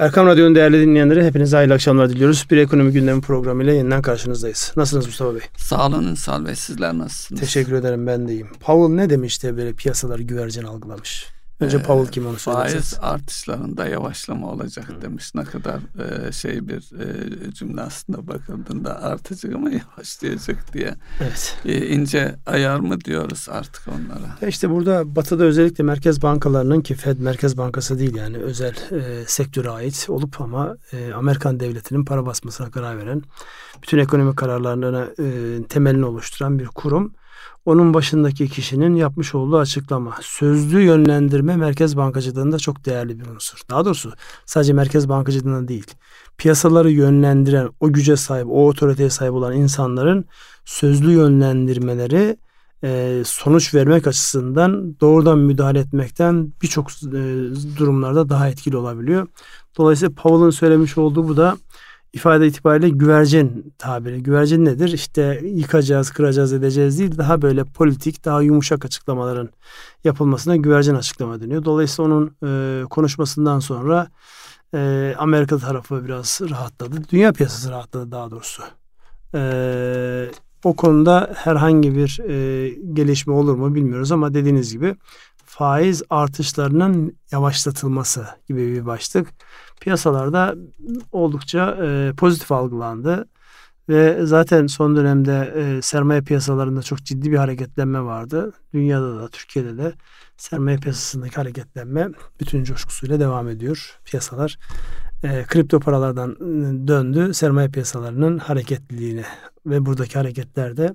Erkam Radyo'nun değerli dinleyenleri hepinize hayırlı akşamlar diliyoruz. Bir ekonomi gündemi programıyla yeniden karşınızdayız. Nasılsınız Mustafa Bey? Sağ olun Ünsal Bey. Sizler nasılsınız? Teşekkür ederim ben deyim. Powell ne demişti böyle piyasaları güvercin algılamış? Önce ee, Powell kim onu söylerseniz. Faiz artışlarında yavaşlama olacak Hı. demiş. Ne kadar e, şey bir e, cümle aslında bakıldığında artacak ama yavaşlayacak diye. Evet. E, ince ayar mı diyoruz artık onlara? Ya işte burada batıda özellikle merkez bankalarının ki Fed merkez bankası değil yani özel e, sektöre ait olup ama e, Amerikan devletinin para basmasına karar veren bütün ekonomik kararlarına e, temelini oluşturan bir kurum onun başındaki kişinin yapmış olduğu açıklama. Sözlü yönlendirme merkez bankacılığında çok değerli bir unsur. Daha doğrusu sadece merkez bankacılığında değil. Piyasaları yönlendiren, o güce sahip, o otoriteye sahip olan insanların sözlü yönlendirmeleri e, sonuç vermek açısından doğrudan müdahale etmekten birçok e, durumlarda daha etkili olabiliyor. Dolayısıyla Powell'ın söylemiş olduğu bu da ifade itibariyle güvercin tabiri. Güvercin nedir? İşte yıkacağız, kıracağız, edeceğiz değil. Daha böyle politik, daha yumuşak açıklamaların yapılmasına güvercin açıklama deniyor. Dolayısıyla onun e, konuşmasından sonra e, Amerika tarafı biraz rahatladı. Dünya piyasası rahatladı daha doğrusu. E, o konuda herhangi bir e, gelişme olur mu bilmiyoruz ama dediğiniz gibi faiz artışlarının yavaşlatılması gibi bir başlık piyasalarda oldukça e, pozitif algılandı. Ve zaten son dönemde e, sermaye piyasalarında çok ciddi bir hareketlenme vardı. Dünyada da Türkiye'de de sermaye piyasasındaki hareketlenme bütün coşkusuyla devam ediyor. Piyasalar e, kripto paralardan ıı, döndü sermaye piyasalarının hareketliliğine ve buradaki hareketlerde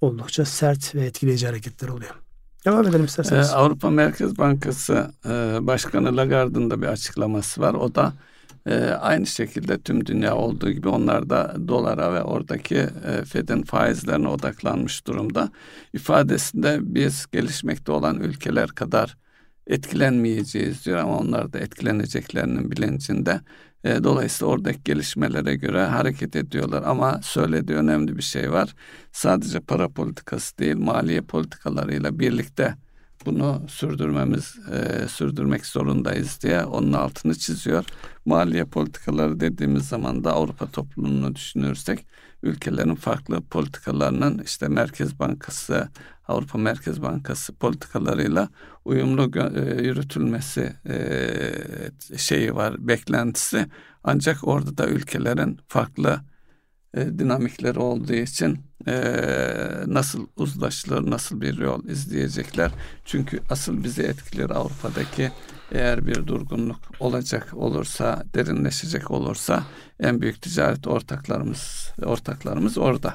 oldukça sert ve etkileyici hareketler oluyor. Devam edelim isterseniz. Ee, Avrupa Merkez Bankası e, Başkanı Lagarde'ın da bir açıklaması var. O da e, aynı şekilde tüm dünya olduğu gibi onlar da dolara ve oradaki e, Fed'in faizlerine odaklanmış durumda. İfadesinde biz gelişmekte olan ülkeler kadar etkilenmeyeceğiz diyor ama onlar da etkileneceklerinin bilincinde. E, dolayısıyla oradaki gelişmelere göre hareket ediyorlar. Ama söylediği önemli bir şey var. Sadece para politikası değil, maliye politikalarıyla birlikte bunu sürdürmemiz, e, sürdürmek zorundayız diye onun altını çiziyor. Maliye politikaları dediğimiz zaman da Avrupa toplumunu düşünürsek ülkelerin farklı politikalarının işte Merkez Bankası, Avrupa Merkez Bankası politikalarıyla uyumlu e, yürütülmesi e, şeyi var, beklentisi. Ancak orada da ülkelerin farklı e, dinamikleri olduğu için nasıl uzlaşılır, nasıl bir yol izleyecekler. Çünkü asıl bizi etkiler Avrupa'daki eğer bir durgunluk olacak olursa, derinleşecek olursa en büyük ticaret ortaklarımız ortaklarımız orada.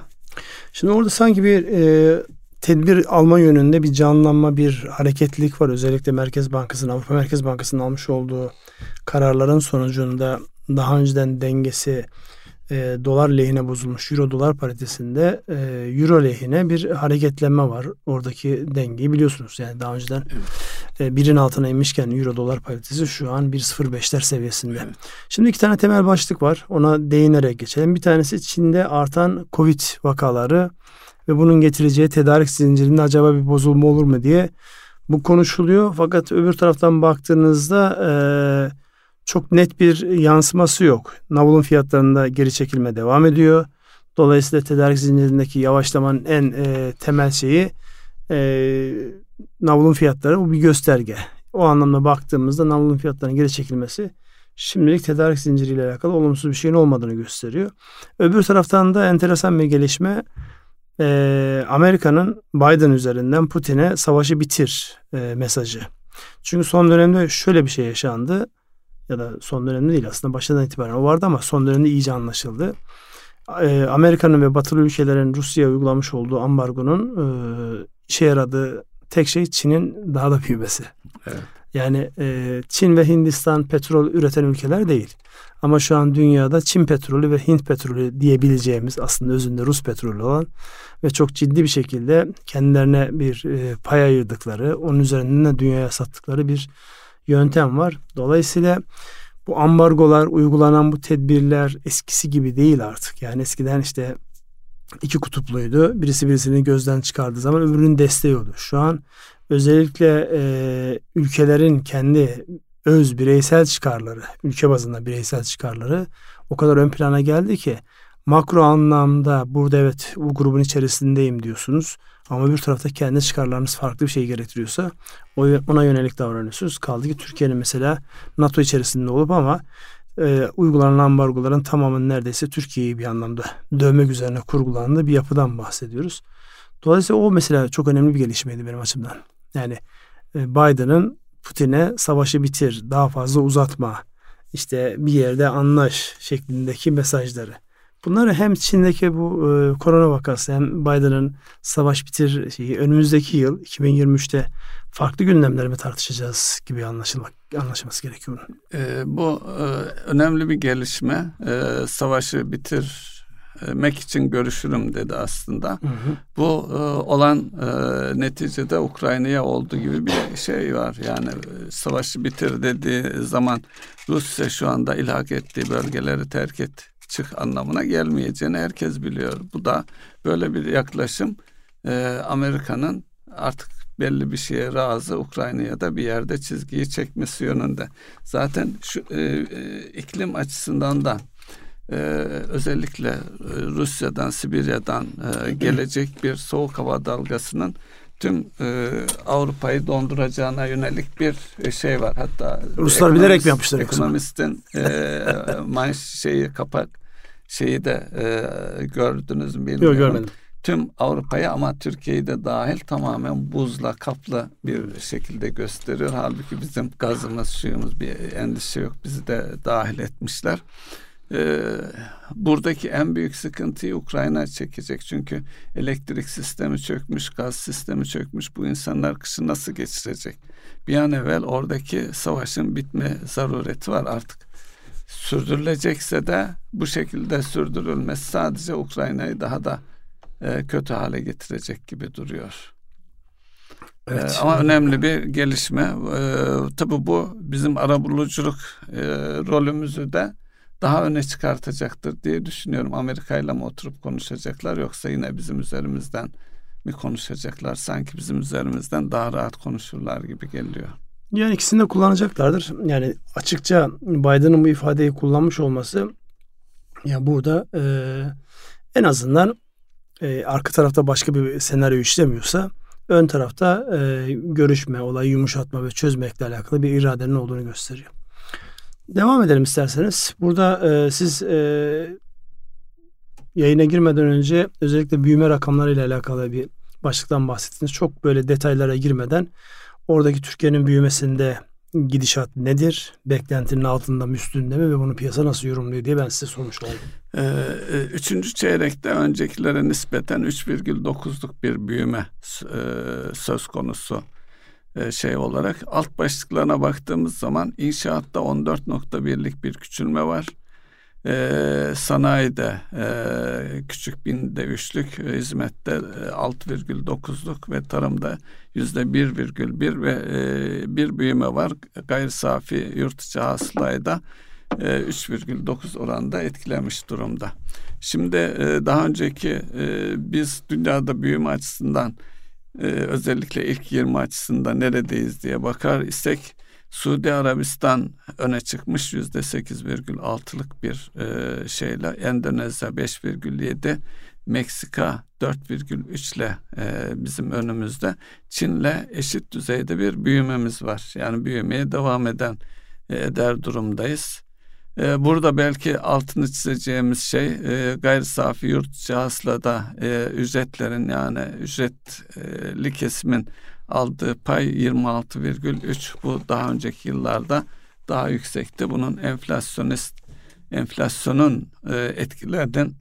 Şimdi orada sanki bir e, tedbir alma yönünde bir canlanma, bir hareketlilik var. Özellikle Merkez Bankası'nın, Avrupa Merkez Bankası'nın almış olduğu kararların sonucunda daha önceden dengesi e, dolar lehine bozulmuş euro dolar paritesinde e, euro lehine bir hareketlenme var. Oradaki dengeyi biliyorsunuz. Yani daha önceden e, birin altına inmişken euro dolar paritesi şu an 1.05'ler seviyesinde. Evet. Şimdi iki tane temel başlık var. Ona değinerek geçelim. Bir tanesi Çin'de artan Covid vakaları ve bunun getireceği tedarik zincirinde acaba bir bozulma olur mu diye bu konuşuluyor. Fakat öbür taraftan baktığınızda eee çok net bir yansıması yok. Navulun fiyatlarında geri çekilme devam ediyor. Dolayısıyla tedarik zincirindeki yavaşlamanın en e, temel şeyi e, navulun fiyatları bu bir gösterge. O anlamda baktığımızda navulun fiyatlarının geri çekilmesi şimdilik tedarik zinciriyle alakalı olumsuz bir şeyin olmadığını gösteriyor. Öbür taraftan da enteresan bir gelişme e, Amerika'nın Biden üzerinden Putin'e savaşı bitir e, mesajı. Çünkü son dönemde şöyle bir şey yaşandı ya da son dönemde değil aslında başından itibaren o vardı ama son dönemde iyice anlaşıldı. Ee, Amerika'nın ve batılı ülkelerin Rusya'ya uygulamış olduğu ambargonun e, işe yaradığı tek şey Çin'in daha da büyümesi. Evet. Yani e, Çin ve Hindistan petrol üreten ülkeler değil. Ama şu an dünyada Çin petrolü ve Hint petrolü diyebileceğimiz aslında özünde Rus petrolü olan ve çok ciddi bir şekilde kendilerine bir e, pay ayırdıkları, onun üzerinden de dünyaya sattıkları bir yöntem var. Dolayısıyla bu ambargolar, uygulanan bu tedbirler eskisi gibi değil artık. Yani eskiden işte iki kutupluydu. Birisi birisini gözden çıkardığı zaman öbürünün desteği oldu. Şu an özellikle e, ülkelerin kendi öz bireysel çıkarları, ülke bazında bireysel çıkarları o kadar ön plana geldi ki makro anlamda burada evet bu grubun içerisindeyim diyorsunuz ama bir tarafta kendi çıkarlarınız farklı bir şey gerektiriyorsa ona yönelik davranıyorsunuz. Kaldı ki Türkiye'nin mesela NATO içerisinde olup ama e, uygulanan ambargoların tamamının neredeyse Türkiye'yi bir anlamda dövmek üzerine kurgulandığı bir yapıdan bahsediyoruz. Dolayısıyla o mesela çok önemli bir gelişmeydi benim açımdan. Yani e, Biden'ın Putin'e savaşı bitir, daha fazla uzatma, işte bir yerde anlaş şeklindeki mesajları. Bunları hem Çin'deki bu e, korona vakası hem Biden'ın savaş bitir şeyi önümüzdeki yıl 2023'te farklı gündemleri mi tartışacağız gibi anlaşılmak anlaşılması gerekiyor. E, bu e, önemli bir gelişme. E, savaşı bitirmek için görüşürüm dedi aslında. Hı hı. Bu e, olan e, neticede Ukrayna'ya olduğu gibi bir şey var. Yani e, savaşı bitir dediği zaman Rusya şu anda ilhak ettiği bölgeleri terk et çık anlamına gelmeyeceğini herkes biliyor. Bu da böyle bir yaklaşım e, Amerika'nın artık belli bir şeye razı Ukrayna'ya da bir yerde çizgiyi çekmesi yönünde. Zaten şu e, e, iklim açısından da e, özellikle e, Rusya'dan, Sibirya'dan e, gelecek bir soğuk hava dalgasının tüm e, Avrupa'yı donduracağına yönelik bir e, şey var. Hatta Ruslar bilerek mi yapmışlar? Ekonomistin e, manş şeyi kapak şeyi de e, gördünüz mü bilmiyorum. Yok görmedim. Tüm Avrupa'yı ama Türkiye'yi de dahil tamamen buzla kaplı bir şekilde gösteriyor. Halbuki bizim gazımız, suyumuz bir endişe yok. Bizi de dahil etmişler. Ee, buradaki en büyük sıkıntıyı Ukrayna çekecek. Çünkü elektrik sistemi çökmüş, gaz sistemi çökmüş. Bu insanlar kışı nasıl geçirecek? Bir an evvel oradaki savaşın bitme zarureti var artık sürdürülecekse de bu şekilde sürdürülmesi sadece Ukrayna'yı daha da e, kötü hale getirecek gibi duruyor. Evet. E, ama önemli bir gelişme. E, tabii bu bizim arabuluculuk e, rolümüzü de daha öne çıkartacaktır diye düşünüyorum. Amerika ile mi oturup konuşacaklar yoksa yine bizim üzerimizden mi konuşacaklar? Sanki bizim üzerimizden daha rahat konuşurlar gibi geliyor. Yani ikisini de kullanacaklardır. Yani açıkça Biden'ın bu ifadeyi kullanmış olması ya burada e, en azından e, arka tarafta başka bir senaryo işlemiyorsa ön tarafta e, görüşme, olayı yumuşatma ve çözmekle alakalı bir iradenin olduğunu gösteriyor. Devam edelim isterseniz. Burada e, siz e, yayına girmeden önce özellikle büyüme rakamlarıyla alakalı bir başlıktan bahsettiniz. Çok böyle detaylara girmeden Oradaki Türkiye'nin büyümesinde gidişat nedir? Beklentinin altında mı üstünde mi ve bunu piyasa nasıl yorumluyor diye ben size sormuş oldum. Ee, üçüncü çeyrekte öncekilere nispeten 3,9'luk bir büyüme e, söz konusu şey olarak. Alt başlıklarına baktığımız zaman inşaatta 14.1'lik bir küçülme var e, sanayide e, küçük binde üçlük, e, hizmette e, 6,9'luk ve tarımda yüzde bir virgül bir ve e, bir büyüme var. Gayri safi yurt içi hasılayda e, 3,9 oranda etkilemiş durumda. Şimdi e, daha önceki e, biz dünyada büyüme açısından e, özellikle ilk 20 açısından neredeyiz diye bakar isek Suudi Arabistan öne çıkmış yüzde 8,6'lık bir e, şeyle Endonezya 5,7 Meksika 4,3 ile e, bizim önümüzde Çin'le eşit düzeyde bir büyümemiz var. Yani büyümeye devam eden eder durumdayız. E, burada belki altını çizeceğimiz şey e, gayri safi yurt cihazla e, ücretlerin yani ücretli kesimin aldığı pay 26,3 bu daha önceki yıllarda daha yüksekti. Bunun enflasyonist enflasyonun e, etkilerden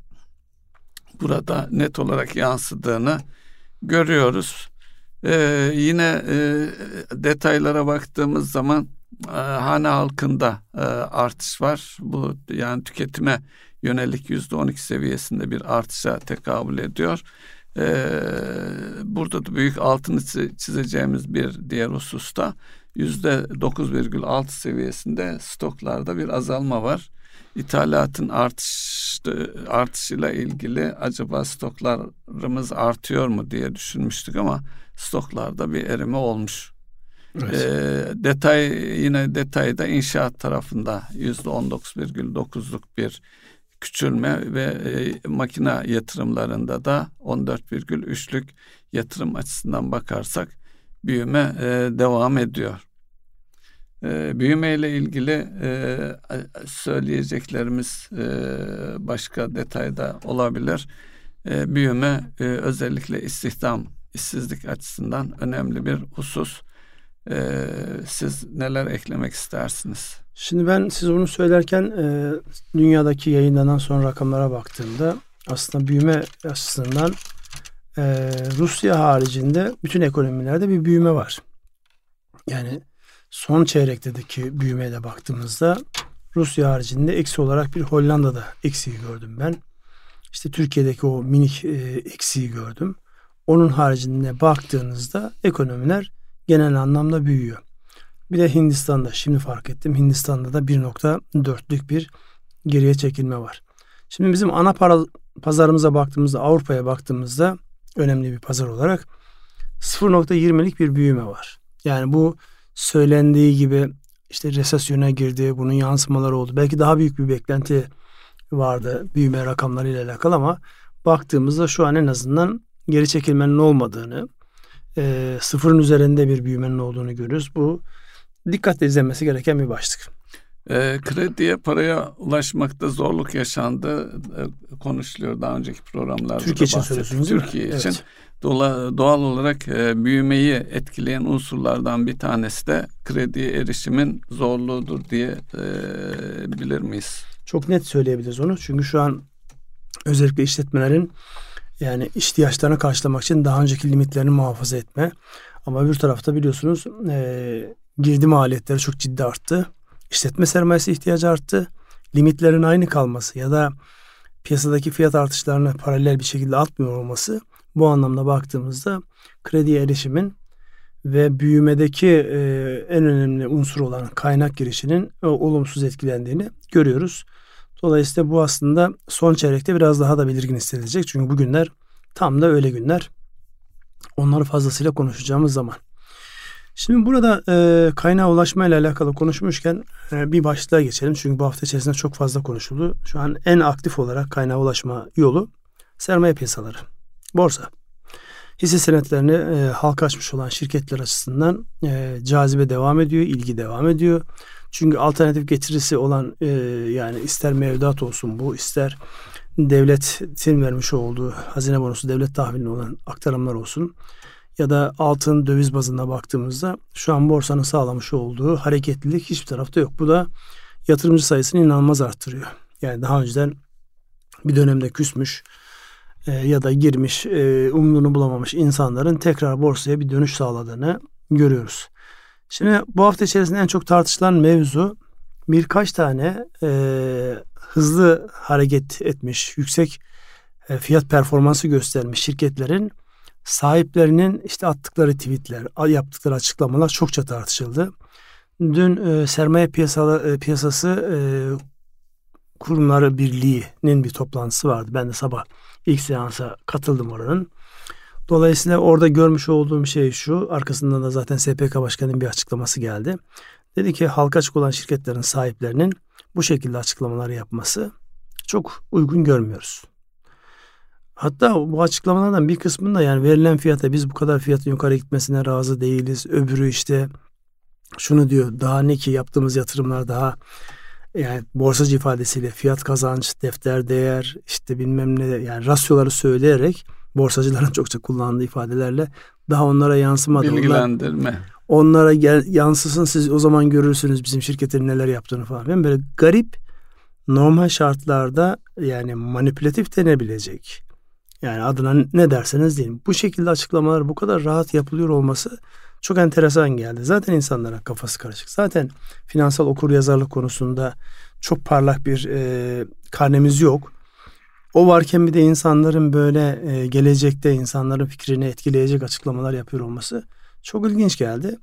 burada net olarak yansıdığını görüyoruz. E, yine e, detaylara baktığımız zaman e, hane halkında e, artış var. Bu yani tüketime yönelik yüzde on seviyesinde bir artışa tekabül ediyor. Ee, burada da büyük altını çizeceğimiz bir diğer hususta yüzde 9,6 seviyesinde stoklarda bir azalma var. İthalatın artış artışıyla ilgili acaba stoklarımız artıyor mu diye düşünmüştük ama stoklarda bir erime olmuş. Evet. E, detay yine detayda inşaat tarafında yüzde on dokuz virgül dokuzluk bir küçülme ve e, makine yatırımlarında da 14,3'lük yatırım açısından bakarsak büyüme e, devam ediyor. E, büyüme ile ilgili e, söyleyeceklerimiz e, başka detayda olabilir. E, büyüme e, özellikle istihdam, işsizlik açısından önemli bir husus. E, siz neler eklemek istersiniz? Şimdi ben siz bunu söylerken e, dünyadaki yayınlanan son rakamlara baktığımda aslında büyüme açısından e, Rusya haricinde bütün ekonomilerde bir büyüme var. Yani son çeyrekteki büyümeye de baktığımızda Rusya haricinde eksi olarak bir Hollanda'da eksiği gördüm ben. İşte Türkiye'deki o minik e, eksiği gördüm. Onun haricinde baktığınızda ekonomiler genel anlamda büyüyor. Bir de Hindistan'da şimdi fark ettim. Hindistan'da da 1.4'lük bir geriye çekilme var. Şimdi bizim ana para, pazarımıza baktığımızda Avrupa'ya baktığımızda önemli bir pazar olarak 0.20'lik bir büyüme var. Yani bu söylendiği gibi işte resesyona girdi, bunun yansımaları oldu. Belki daha büyük bir beklenti vardı büyüme rakamlarıyla alakalı ama baktığımızda şu an en azından geri çekilmenin olmadığını, e, sıfırın üzerinde bir büyümenin olduğunu görüyoruz. Bu dikkatle izlenmesi gereken bir başlık. E, krediye paraya ulaşmakta zorluk yaşandı e, konuşuluyor daha önceki programlarda. Türkiye için söylüyorsunuz Türkiye için evet. dola, doğal olarak e, büyümeyi etkileyen unsurlardan bir tanesi de krediye erişimin zorluğudur diye e, bilir miyiz? Çok net söyleyebiliriz onu. Çünkü şu an özellikle işletmelerin yani ihtiyaçlarını karşılamak için daha önceki limitlerini muhafaza etme. Ama bir tarafta biliyorsunuz e, girdi maliyetleri çok ciddi arttı. İşletme sermayesi ihtiyacı arttı. Limitlerin aynı kalması ya da piyasadaki fiyat artışlarını paralel bir şekilde atmıyor olması bu anlamda baktığımızda krediye erişimin ve büyümedeki e, en önemli unsur olan kaynak girişinin e, olumsuz etkilendiğini görüyoruz. Dolayısıyla bu aslında son çeyrekte biraz daha da belirgin hissedilecek. Çünkü bugünler tam da öyle günler. Onları fazlasıyla konuşacağımız zaman. Şimdi burada e, kaynağa ulaşma ile alakalı konuşmuşken e, bir başlığa geçelim. Çünkü bu hafta içerisinde çok fazla konuşuldu. Şu an en aktif olarak kaynağa ulaşma yolu sermaye piyasaları. Borsa. Hisse senetlerini e, halka açmış olan şirketler açısından e, cazibe devam ediyor, ilgi devam ediyor. Çünkü alternatif getirisi olan e, yani ister mevduat olsun bu, ister devletin vermiş olduğu hazine bonosu devlet tahvilinde olan aktarımlar olsun ya da altın döviz bazında baktığımızda şu an borsanın sağlamış olduğu hareketlilik hiçbir tarafta yok. Bu da yatırımcı sayısını inanılmaz arttırıyor. Yani daha önceden bir dönemde küsmüş e, ya da girmiş e, umduğunu bulamamış insanların tekrar borsaya bir dönüş sağladığını görüyoruz. Şimdi bu hafta içerisinde en çok tartışılan mevzu birkaç tane e, hızlı hareket etmiş, yüksek e, fiyat performansı göstermiş şirketlerin sahiplerinin işte attıkları tweetler, yaptıkları açıklamalar çokça tartışıldı. Dün e, sermaye piyasası, e, piyasası e, kurumları birliğinin bir toplantısı vardı. Ben de sabah ilk seansa katıldım oranın. Dolayısıyla orada görmüş olduğum şey şu. Arkasından da zaten SPK Başkanı'nın bir açıklaması geldi. Dedi ki halka açık olan şirketlerin sahiplerinin bu şekilde açıklamalar yapması çok uygun görmüyoruz. Hatta bu açıklamalardan bir kısmında yani verilen fiyata biz bu kadar fiyatın yukarı gitmesine razı değiliz. Öbürü işte şunu diyor daha ne ki yaptığımız yatırımlar daha yani borsacı ifadesiyle fiyat kazanç, defter değer işte bilmem ne yani rasyoları söyleyerek borsacıların çokça kullandığı ifadelerle daha onlara yansımadı. Bilgilendirme. Onlar, onlara gel, yansısın siz o zaman görürsünüz bizim şirketin neler yaptığını falan. Ben böyle garip normal şartlarda yani manipülatif denebilecek yani adına ne derseniz deyin. Bu şekilde açıklamalar bu kadar rahat yapılıyor olması çok enteresan geldi. Zaten insanların kafası karışık. Zaten finansal okur yazarlık konusunda çok parlak bir e, karnemiz yok. O varken bir de insanların böyle e, gelecekte insanların fikrini etkileyecek açıklamalar yapıyor olması çok ilginç geldi.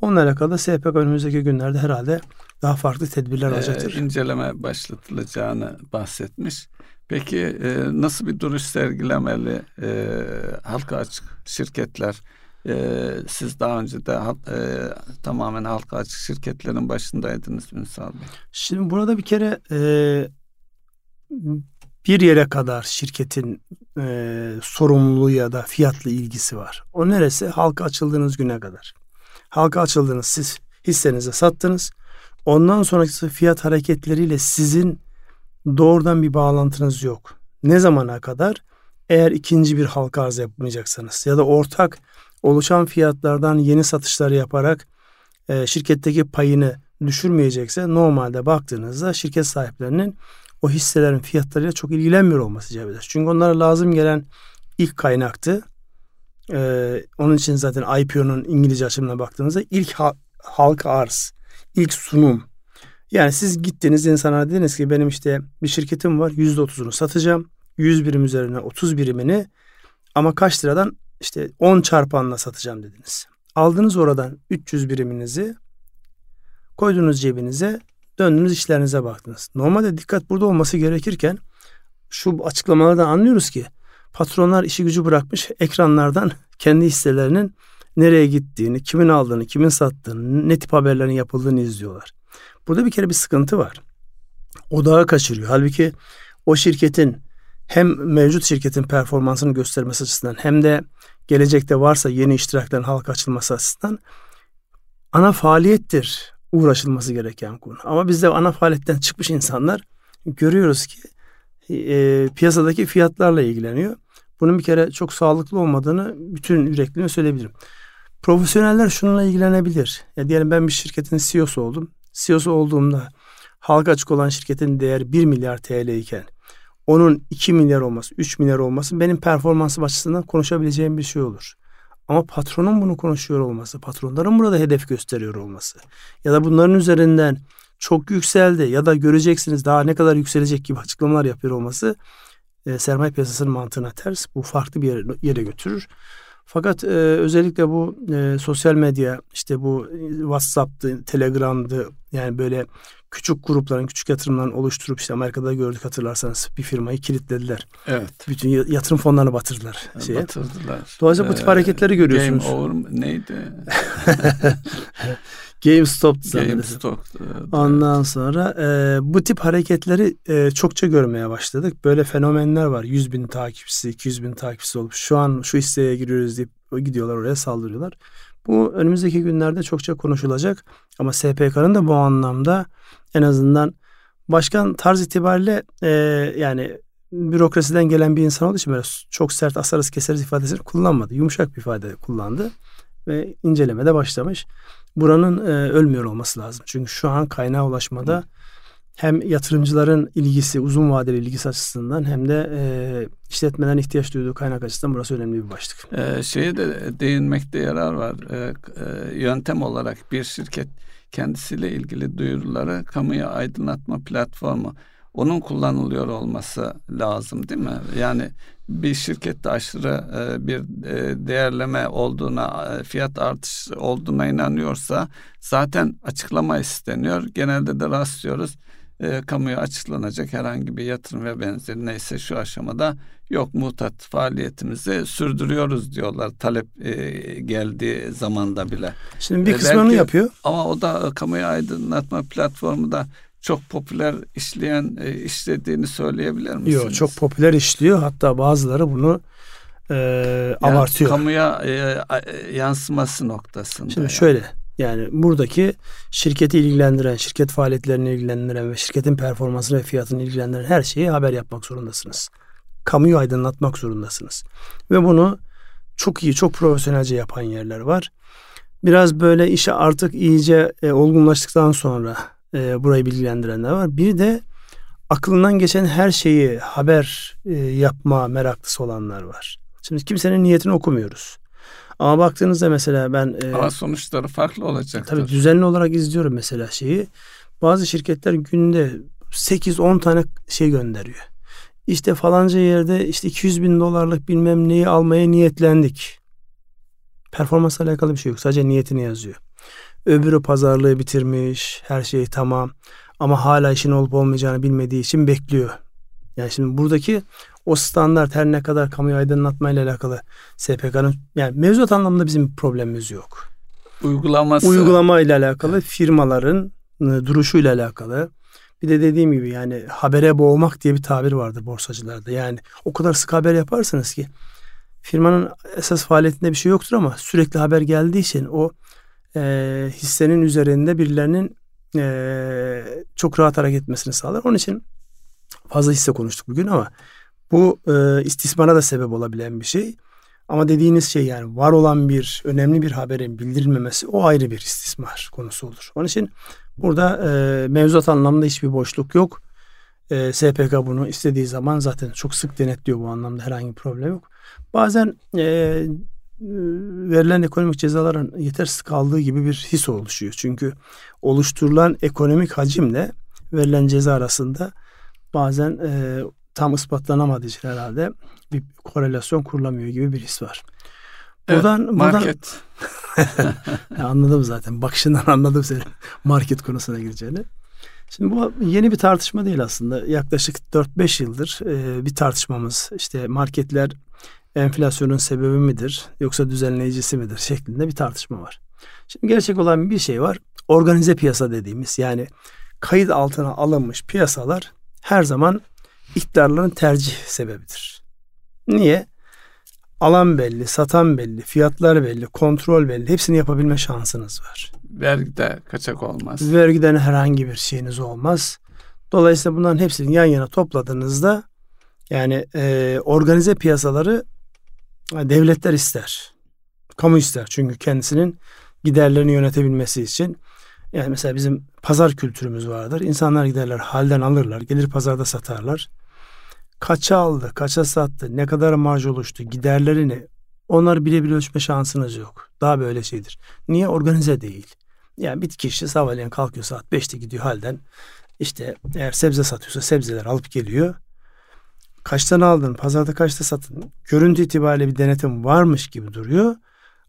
Onunla alakalı SPK önümüzdeki günlerde herhalde daha farklı tedbirler alacaktır. Ee, inceleme başlatılacağını bahsetmiş. Peki e, nasıl bir duruş sergilemeli e, halka açık şirketler e, siz daha önce de e, tamamen halka açık şirketlerin başındaydınız Ünsal Bey. Şimdi burada bir kere e, bir yere kadar şirketin e, sorumluluğu ya da fiyatla ilgisi var. O neresi? Halka açıldığınız güne kadar. Halka açıldınız siz hissenizi sattınız. Ondan sonraki fiyat hareketleriyle sizin doğrudan bir bağlantınız yok. Ne zamana kadar? Eğer ikinci bir halka arz yapmayacaksanız ya da ortak oluşan fiyatlardan yeni satışları yaparak e, şirketteki payını düşürmeyecekse normalde baktığınızda şirket sahiplerinin o hisselerin fiyatlarıyla çok ilgilenmiyor olması icap eder. Çünkü onlara lazım gelen ilk kaynaktı. Ee, onun için zaten IPO'nun İngilizce açımına baktığınızda ilk ha- halka arz, ilk sunum. Yani siz gittiniz insana dediniz ki benim işte bir şirketim var yüzde otuzunu satacağım. 100 birim üzerine 30 birimini ama kaç liradan işte 10 çarpanla satacağım dediniz. Aldınız oradan 300 biriminizi koydunuz cebinize döndünüz işlerinize baktınız. Normalde dikkat burada olması gerekirken şu açıklamalardan anlıyoruz ki patronlar işi gücü bırakmış ekranlardan kendi hisselerinin nereye gittiğini, kimin aldığını, kimin sattığını, ne tip haberlerin yapıldığını izliyorlar. Burada bir kere bir sıkıntı var. Odağı kaçırıyor. Halbuki o şirketin hem mevcut şirketin performansını göstermesi açısından hem de gelecekte varsa yeni iştiraklerin halka açılması açısından ana faaliyettir uğraşılması gereken konu. Ama bizde ana faaliyetten çıkmış insanlar görüyoruz ki e, piyasadaki fiyatlarla ilgileniyor. Bunun bir kere çok sağlıklı olmadığını bütün yürekliğime söyleyebilirim. Profesyoneller şununla ilgilenebilir. Ya diyelim ben bir şirketin CEO'su oldum. CEO'su olduğumda halka açık olan şirketin değeri 1 milyar TL iken onun 2 milyar olması, 3 milyar olması benim performansım açısından konuşabileceğim bir şey olur. Ama patronun bunu konuşuyor olması, patronların burada hedef gösteriyor olması ya da bunların üzerinden çok yükseldi ya da göreceksiniz daha ne kadar yükselecek gibi açıklamalar yapıyor olması e, sermaye piyasasının mantığına ters. Bu farklı bir yere, yere götürür. Fakat e, özellikle bu e, sosyal medya işte bu WhatsApp'tı, Telegram'dı yani böyle küçük grupların, küçük yatırımların oluşturup işte Amerika'da gördük hatırlarsanız bir firmayı kilitlediler. Evet. Bütün yatırım fonlarını batırdılar. Şeye. Batırdılar. Dolayısıyla bu tip ee, hareketleri görüyorsunuz. Game over neydi? GameStop GameStop. Ondan sonra e, bu tip hareketleri e, çokça görmeye başladık. Böyle fenomenler var. 100 bin takipçisi, 200 bin takipçisi olup şu an şu hisseye giriyoruz deyip gidiyorlar oraya saldırıyorlar. Bu önümüzdeki günlerde çokça konuşulacak. Ama SPK'nın da bu anlamda en azından başkan tarz itibariyle e, yani bürokrasiden gelen bir insan olduğu için böyle çok sert asarız keseriz ifadesini kullanmadı. Yumuşak bir ifade kullandı ve incelemede başlamış. Buranın e, ölmüyor olması lazım. Çünkü şu an kaynağa ulaşmada hem yatırımcıların ilgisi, uzun vadeli ilgisi açısından hem de e, işletmelerin ihtiyaç duyduğu kaynak açısından burası önemli bir başlık. Ee, şeye de değinmekte yarar var. Ee, yöntem olarak bir şirket kendisiyle ilgili duyuruları kamuya aydınlatma platformu onun kullanılıyor olması lazım değil mi? Yani bir şirkette aşırı e, bir e, değerleme olduğuna, e, fiyat artış olduğuna inanıyorsa zaten açıklama isteniyor. Genelde de rastlıyoruz. Kamuya açıklanacak herhangi bir yatırım ve benzeri neyse şu aşamada yok muhtat faaliyetimizi sürdürüyoruz diyorlar talep geldiği zamanda bile. Şimdi bir kısmını Belki, yapıyor. Ama o da kamuya aydınlatma platformu da çok popüler işleyen e, işlediğini söyleyebilir misiniz? Yok çok popüler işliyor. Hatta bazıları bunu e, yani abartıyor. Kamuya e, e, yansıması noktasında. Şimdi yani. şöyle yani buradaki şirketi ilgilendiren, şirket faaliyetlerini ilgilendiren ve şirketin performansını ve fiyatını ilgilendiren her şeyi haber yapmak zorundasınız. Kamuyu aydınlatmak zorundasınız. Ve bunu çok iyi, çok profesyonelce yapan yerler var. Biraz böyle işe artık iyice e, olgunlaştıktan sonra e, burayı bilgilendirenler var. Bir de aklından geçen her şeyi haber e, yapma meraklısı olanlar var. Şimdi kimsenin niyetini okumuyoruz. Ama baktığınızda mesela ben... E, Ama sonuçları farklı olacak. Tabii düzenli olarak izliyorum mesela şeyi. Bazı şirketler günde 8-10 tane şey gönderiyor. İşte falanca yerde işte 200 bin dolarlık bilmem neyi almaya niyetlendik. Performansla alakalı bir şey yok. Sadece niyetini yazıyor. Öbürü pazarlığı bitirmiş, her şey tamam. Ama hala işin olup olmayacağını bilmediği için bekliyor. Yani şimdi buradaki o standart her ne kadar kamuyu aydınlatmayla alakalı SPK'nın yani mevzuat anlamında bizim bir problemimiz yok. Uygulaması. Uygulama ile alakalı firmaların ıı, duruşuyla alakalı. Bir de dediğim gibi yani habere boğmak diye bir tabir vardır borsacılarda. Yani o kadar sık haber yaparsınız ki firmanın esas faaliyetinde bir şey yoktur ama sürekli haber geldiği için o e, hissenin üzerinde birilerinin e, çok rahat hareket etmesini sağlar. Onun için fazla hisse konuştuk bugün ama bu e, istismara da sebep olabilen bir şey. Ama dediğiniz şey yani var olan bir önemli bir haberin bildirilmemesi o ayrı bir istismar konusu olur. Onun için burada e, mevzuat anlamında hiçbir boşluk yok. E, SPK bunu istediği zaman zaten çok sık denetliyor bu anlamda herhangi bir problem yok. Bazen e, verilen ekonomik cezaların yetersiz kaldığı gibi bir his oluşuyor. Çünkü oluşturulan ekonomik hacimle verilen ceza arasında bazen e, tam ispatlanamadığı için herhalde bir korelasyon kurulamıyor gibi bir his var. Buradan, evet, market. Buradan, anladım zaten. Bakışından anladım senin market konusuna gireceğini. Şimdi bu yeni bir tartışma değil aslında. Yaklaşık 4-5 yıldır e, bir tartışmamız. İşte marketler enflasyonun sebebi midir yoksa düzenleyicisi midir şeklinde bir tartışma var. Şimdi gerçek olan bir şey var. Organize piyasa dediğimiz yani kayıt altına alınmış piyasalar her zaman iktidarların tercih sebebidir. Niye? Alan belli, satan belli, fiyatlar belli, kontrol belli. Hepsini yapabilme şansınız var. Vergide kaçak olmaz. Vergiden herhangi bir şeyiniz olmaz. Dolayısıyla bunların hepsini yan yana topladığınızda yani e, organize piyasaları devletler ister. Kamu ister. Çünkü kendisinin giderlerini yönetebilmesi için yani mesela bizim pazar kültürümüz vardır. İnsanlar giderler halden alırlar. Gelir pazarda satarlar. Kaça aldı, kaça sattı, ne kadar marj oluştu, giderlerini onlar bile bile ölçme şansınız yok. Daha böyle şeydir. Niye? Organize değil. Yani bir kişi sabahleyin kalkıyor saat 5'te gidiyor halden. İşte eğer sebze satıyorsa sebzeler alıp geliyor. Kaçtan aldın, pazarda kaçta satın? Görüntü itibariyle bir denetim varmış gibi duruyor.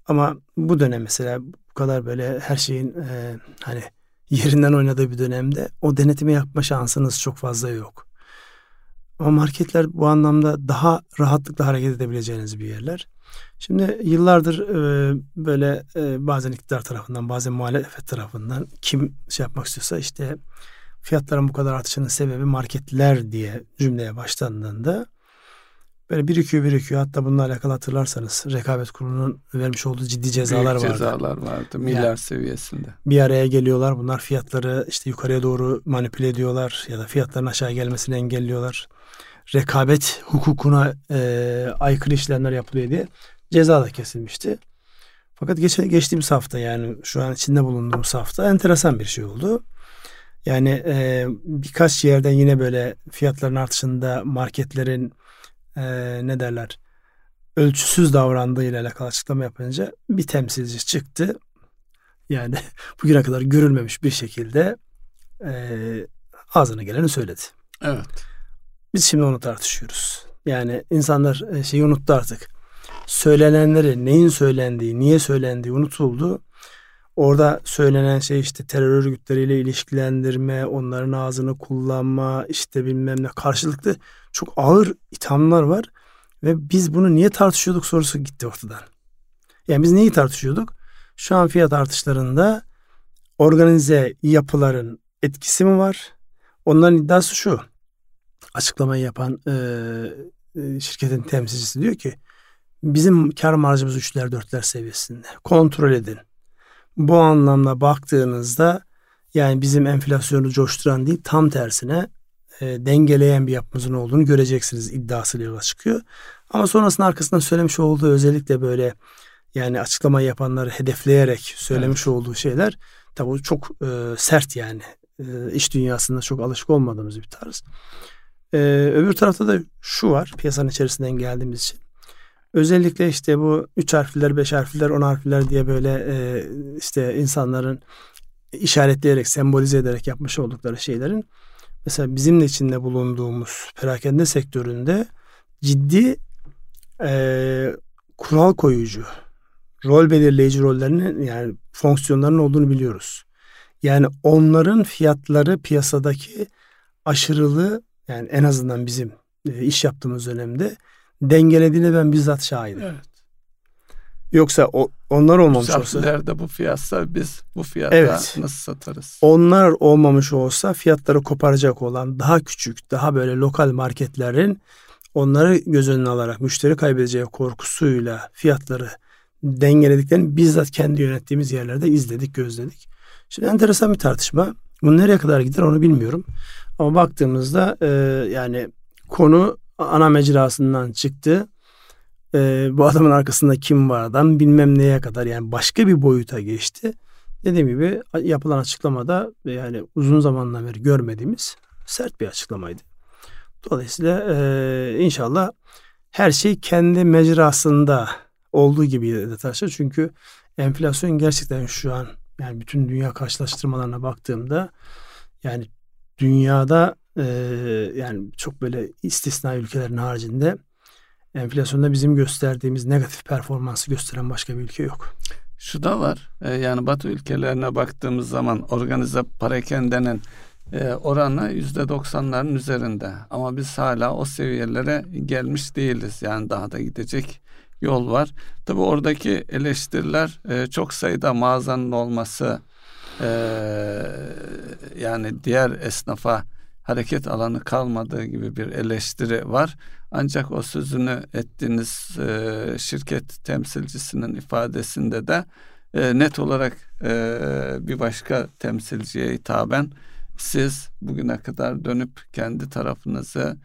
Ama bu dönem mesela bu kadar böyle her şeyin e, hani yerinden oynadığı bir dönemde o denetimi yapma şansınız çok fazla yok. Ama marketler bu anlamda daha rahatlıkla hareket edebileceğiniz bir yerler. Şimdi yıllardır e, böyle e, bazen iktidar tarafından bazen muhalefet tarafından kim şey yapmak istiyorsa işte fiyatların bu kadar artışının sebebi marketler diye cümleye başlandığında böyle birikiyor birikiyor. Hatta bununla alakalı hatırlarsanız rekabet kurulunun vermiş olduğu ciddi cezalar Büyük vardı. cezalar vardı milyar yani, seviyesinde. Bir araya geliyorlar. Bunlar fiyatları işte yukarıya doğru manipüle ediyorlar ya da fiyatların aşağı gelmesini engelliyorlar. Rekabet hukukuna e, aykırı işlemler yapılıyor diye ceza da kesilmişti. Fakat geç, geçtiğimiz hafta yani şu an içinde bulunduğumuz hafta enteresan bir şey oldu. Yani e, birkaç yerden yine böyle fiyatların artışında marketlerin e, ne derler ölçüsüz davrandığı ile alakalı açıklama yapınca bir temsilci çıktı. Yani bugüne kadar görülmemiş bir şekilde e, ağzına geleni söyledi. Evet. Biz şimdi onu tartışıyoruz. Yani insanlar e, şeyi unuttu artık. Söylenenleri, neyin söylendiği, niye söylendiği unutuldu. Orada söylenen şey işte terör örgütleriyle ilişkilendirme, onların ağzını kullanma, işte bilmem ne karşılıklı çok ağır ithamlar var. Ve biz bunu niye tartışıyorduk sorusu gitti ortadan. Yani biz neyi tartışıyorduk? Şu an fiyat artışlarında organize yapıların etkisi mi var? Onların iddiası şu. Açıklamayı yapan e, şirketin temsilcisi diyor ki bizim kar marjımız üçler dörtler seviyesinde. Kontrol edin bu anlamda baktığınızda yani bizim enflasyonu coşturan değil tam tersine e, dengeleyen bir yapımızın olduğunu göreceksiniz iddiasıyla yola çıkıyor. Ama sonrasında arkasından söylemiş olduğu özellikle böyle yani açıklama yapanları hedefleyerek söylemiş evet. olduğu şeyler tabii çok e, sert yani e, iş dünyasında çok alışık olmadığımız bir tarz. E, öbür tarafta da şu var piyasanın içerisinden geldiğimiz için Özellikle işte bu üç harfler, beş harfler, on harfler diye böyle e, işte insanların işaretleyerek, sembolize ederek yapmış oldukları şeylerin mesela bizim de içinde bulunduğumuz perakende sektöründe ciddi e, kural koyucu, rol belirleyici rollerinin yani fonksiyonlarının olduğunu biliyoruz. Yani onların fiyatları piyasadaki aşırılığı Yani en azından bizim e, iş yaptığımız dönemde dengelediğine ben bizzat şahidim. Evet. Yoksa o, onlar olmamış olsa. Harflerde bu fiyatsa biz bu fiyata evet, nasıl satarız? Onlar olmamış olsa fiyatları koparacak olan daha küçük, daha böyle lokal marketlerin onları göz önüne alarak müşteri kaybedeceği korkusuyla fiyatları dengelediklerini bizzat kendi yönettiğimiz yerlerde izledik, gözledik. Şimdi enteresan bir tartışma. Bu nereye kadar gider onu bilmiyorum. Ama baktığımızda e, yani konu ana mecrasından çıktı. E, bu adamın arkasında kim var adam bilmem neye kadar yani başka bir boyuta geçti. Dediğim gibi yapılan açıklamada yani uzun zamandan beri görmediğimiz sert bir açıklamaydı. Dolayısıyla e, inşallah her şey kendi mecrasında olduğu gibi taşır. Çünkü enflasyon gerçekten şu an yani bütün dünya karşılaştırmalarına baktığımda yani dünyada e, yani çok böyle istisna ülkelerin haricinde enflasyonda bizim gösterdiğimiz negatif performansı gösteren başka bir ülke yok. Şu da var. E, yani Batı ülkelerine baktığımız zaman organize parayken denen e, oranı yüzde doksanların üzerinde. Ama biz hala o seviyelere gelmiş değiliz. Yani daha da gidecek yol var. Tabi oradaki eleştiriler e, çok sayıda mağazanın olması e, yani diğer esnafa hareket alanı kalmadığı gibi bir eleştiri var. Ancak o sözünü ettiğiniz e, şirket temsilcisinin ifadesinde de e, net olarak e, bir başka temsilciye hitaben siz bugüne kadar dönüp kendi tarafınızı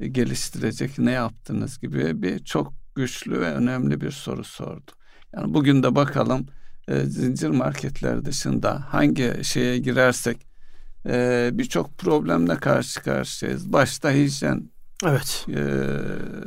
geliştirecek ne yaptınız gibi bir çok güçlü ve önemli bir soru sordu. Yani bugün de bakalım e, zincir marketler dışında hangi şeye girersek e, birçok problemle karşı karşıyayız. Başta hijyen Evet. Ee,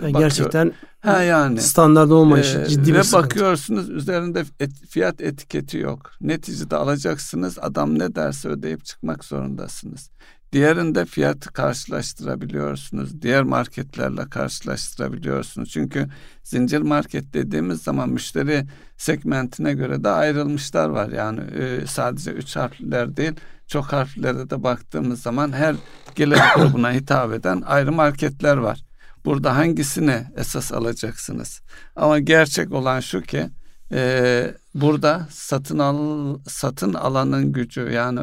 yani gerçekten ha yani standart olmayışı e, ciddi bir ve sıkıntı. bakıyorsunuz üzerinde et, fiyat etiketi yok. Neticede alacaksınız. Adam ne derse ödeyip çıkmak zorundasınız. Diğerinde fiyatı karşılaştırabiliyorsunuz. Diğer marketlerle karşılaştırabiliyorsunuz. Çünkü zincir market dediğimiz zaman müşteri segmentine göre de ayrılmışlar var. Yani e, sadece üç harfler değil çok harflere de baktığımız zaman her gelir grubuna hitap eden ayrı marketler var. Burada hangisini esas alacaksınız? Ama gerçek olan şu ki e, burada satın al satın alanın gücü yani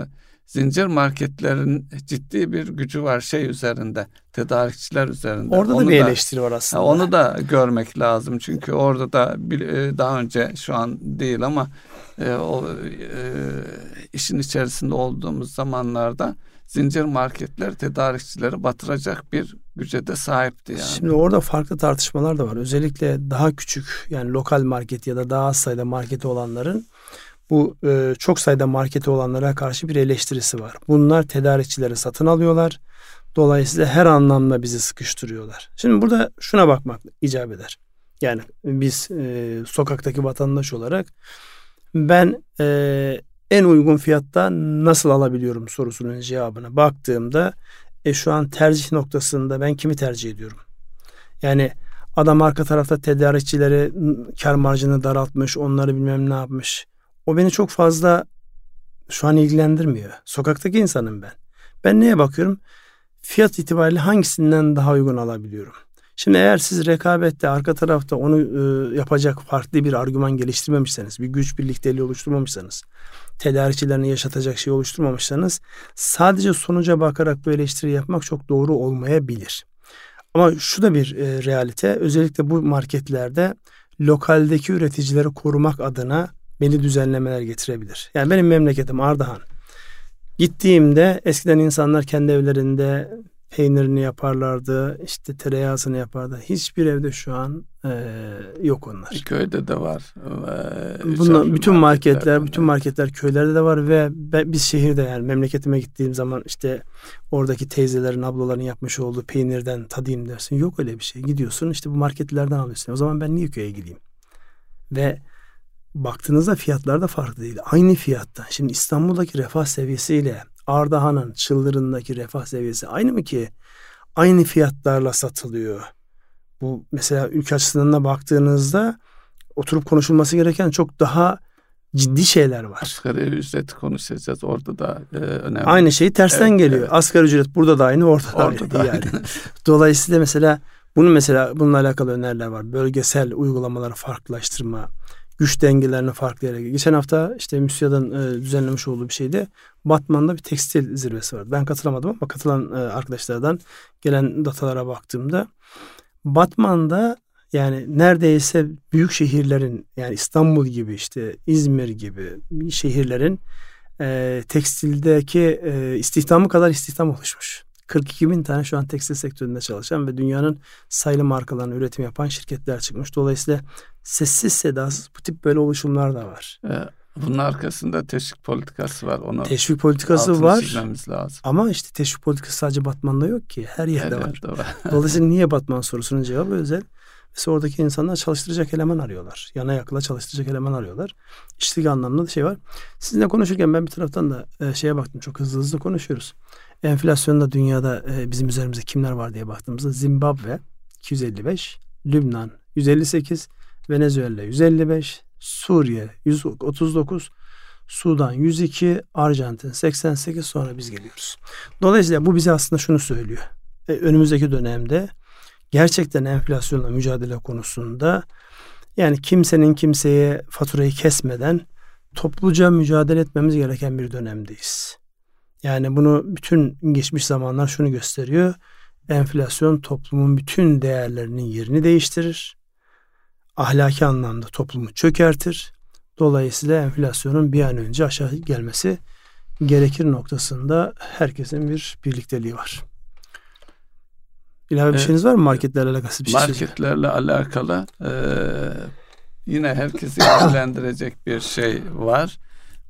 zincir marketlerin ciddi bir gücü var şey üzerinde, tedarikçiler üzerinde. Orada onu da bir eleştiri var aslında. Onu da görmek lazım çünkü orada da bir, e, daha önce şu an değil ama e, o e, işin içerisinde olduğumuz zamanlarda zincir marketler tedarikçileri batıracak bir güce de sahipti yani. Şimdi orada farklı tartışmalar da var. Özellikle daha küçük yani lokal market ya da daha az sayıda marketi olanların bu e, çok sayıda marketi olanlara karşı bir eleştirisi var. Bunlar tedarikçileri satın alıyorlar. Dolayısıyla her anlamda bizi sıkıştırıyorlar. Şimdi burada şuna bakmak icap eder. Yani biz e, sokaktaki vatandaş olarak ben e, en uygun fiyatta nasıl alabiliyorum sorusunun cevabına baktığımda e, şu an tercih noktasında ben kimi tercih ediyorum? Yani adam arka tarafta tedarikçileri kar marjını daraltmış, onları bilmem ne yapmış. O beni çok fazla şu an ilgilendirmiyor. Sokaktaki insanım ben. Ben neye bakıyorum? Fiyat itibariyle hangisinden daha uygun alabiliyorum? Şimdi eğer siz rekabette arka tarafta onu e, yapacak farklı bir argüman geliştirmemişseniz, bir güç birlikteliği oluşturmamışsanız, tedarikçilerini yaşatacak şey oluşturmamışsanız sadece sonuca bakarak bu eleştiri yapmak çok doğru olmayabilir. Ama şu da bir e, realite özellikle bu marketlerde lokaldeki üreticileri korumak adına belli düzenlemeler getirebilir. Yani benim memleketim Ardahan. Gittiğimde eskiden insanlar kendi evlerinde peynirini yaparlardı, işte tereyağısını yapardı. Hiçbir evde şu an e, yok onlar. Köyde de var. Ee, Bunlar bütün marketler, bütün marketler köylerde de var ve biz şehirde yani memleketime gittiğim zaman işte oradaki teyzelerin, ablaların yapmış olduğu peynirden tadayım dersin. Yok öyle bir şey. Gidiyorsun işte bu marketlerden alıyorsun. O zaman ben niye köye gideyim? Ve baktığınızda fiyatlar da farklı değil. Aynı fiyatta. Şimdi İstanbul'daki refah seviyesiyle Ardahan'ın Çıldırın'daki refah seviyesi aynı mı ki? Aynı fiyatlarla satılıyor. Bu mesela ülke açısından da baktığınızda oturup konuşulması gereken çok daha ciddi şeyler var. Asgari ücreti konuşacağız. Orada da e, önemli. Aynı şey tersten Evet, geliyor. evet. Asgari ücret burada da aynı, orada da Orada aynı. da yani. Dolayısıyla mesela bunun mesela bununla alakalı öneriler var. Bölgesel uygulamaları farklılaştırma, güç dengelerini farklı yere. Geçen hafta işte MÜSİAD'ın e, düzenlemiş olduğu bir şeyde Batman'da bir tekstil zirvesi vardı. Ben katılamadım ama katılan e, arkadaşlardan gelen datalara baktığımda Batman'da yani neredeyse büyük şehirlerin yani İstanbul gibi işte İzmir gibi şehirlerin e, tekstildeki e, istihdamı kadar istihdam oluşmuş. 42 bin tane şu an tekstil sektöründe çalışan ve dünyanın sayılı markalarını üretim yapan şirketler çıkmış. Dolayısıyla sessiz sedasız bu tip böyle oluşumlar da var. E, bunun arkasında teşvik politikası var. Onu Teşvik politikası var lazım. ama işte teşvik politikası sadece Batman'da yok ki. Her yerde Her var. yerde var. Dolayısıyla niye Batman sorusunun cevabı özel. Mesela oradaki insanlar çalıştıracak eleman arıyorlar. Yana yakıla çalıştıracak eleman arıyorlar. İşlik anlamında da şey var. Sizinle konuşurken ben bir taraftan da e, şeye baktım. Çok hızlı hızlı konuşuyoruz. Enflasyonda dünyada e, bizim üzerimizde kimler var diye baktığımızda Zimbabwe 255, Lübnan 158, Venezuela 155, Suriye 139, Sudan 102, Arjantin 88 sonra biz geliyoruz. Dolayısıyla bu bize aslında şunu söylüyor. E, önümüzdeki dönemde gerçekten enflasyonla mücadele konusunda yani kimsenin kimseye faturayı kesmeden topluca mücadele etmemiz gereken bir dönemdeyiz. Yani bunu bütün geçmiş zamanlar şunu gösteriyor. Enflasyon toplumun bütün değerlerinin yerini değiştirir. Ahlaki anlamda toplumu çökertir. Dolayısıyla enflasyonun bir an önce aşağı gelmesi gerekir noktasında herkesin bir birlikteliği var. İlave bir şeyiniz var mı marketlerle alakası bir şey? Marketlerle alakalı e, yine herkesi ilgilendirecek bir şey var.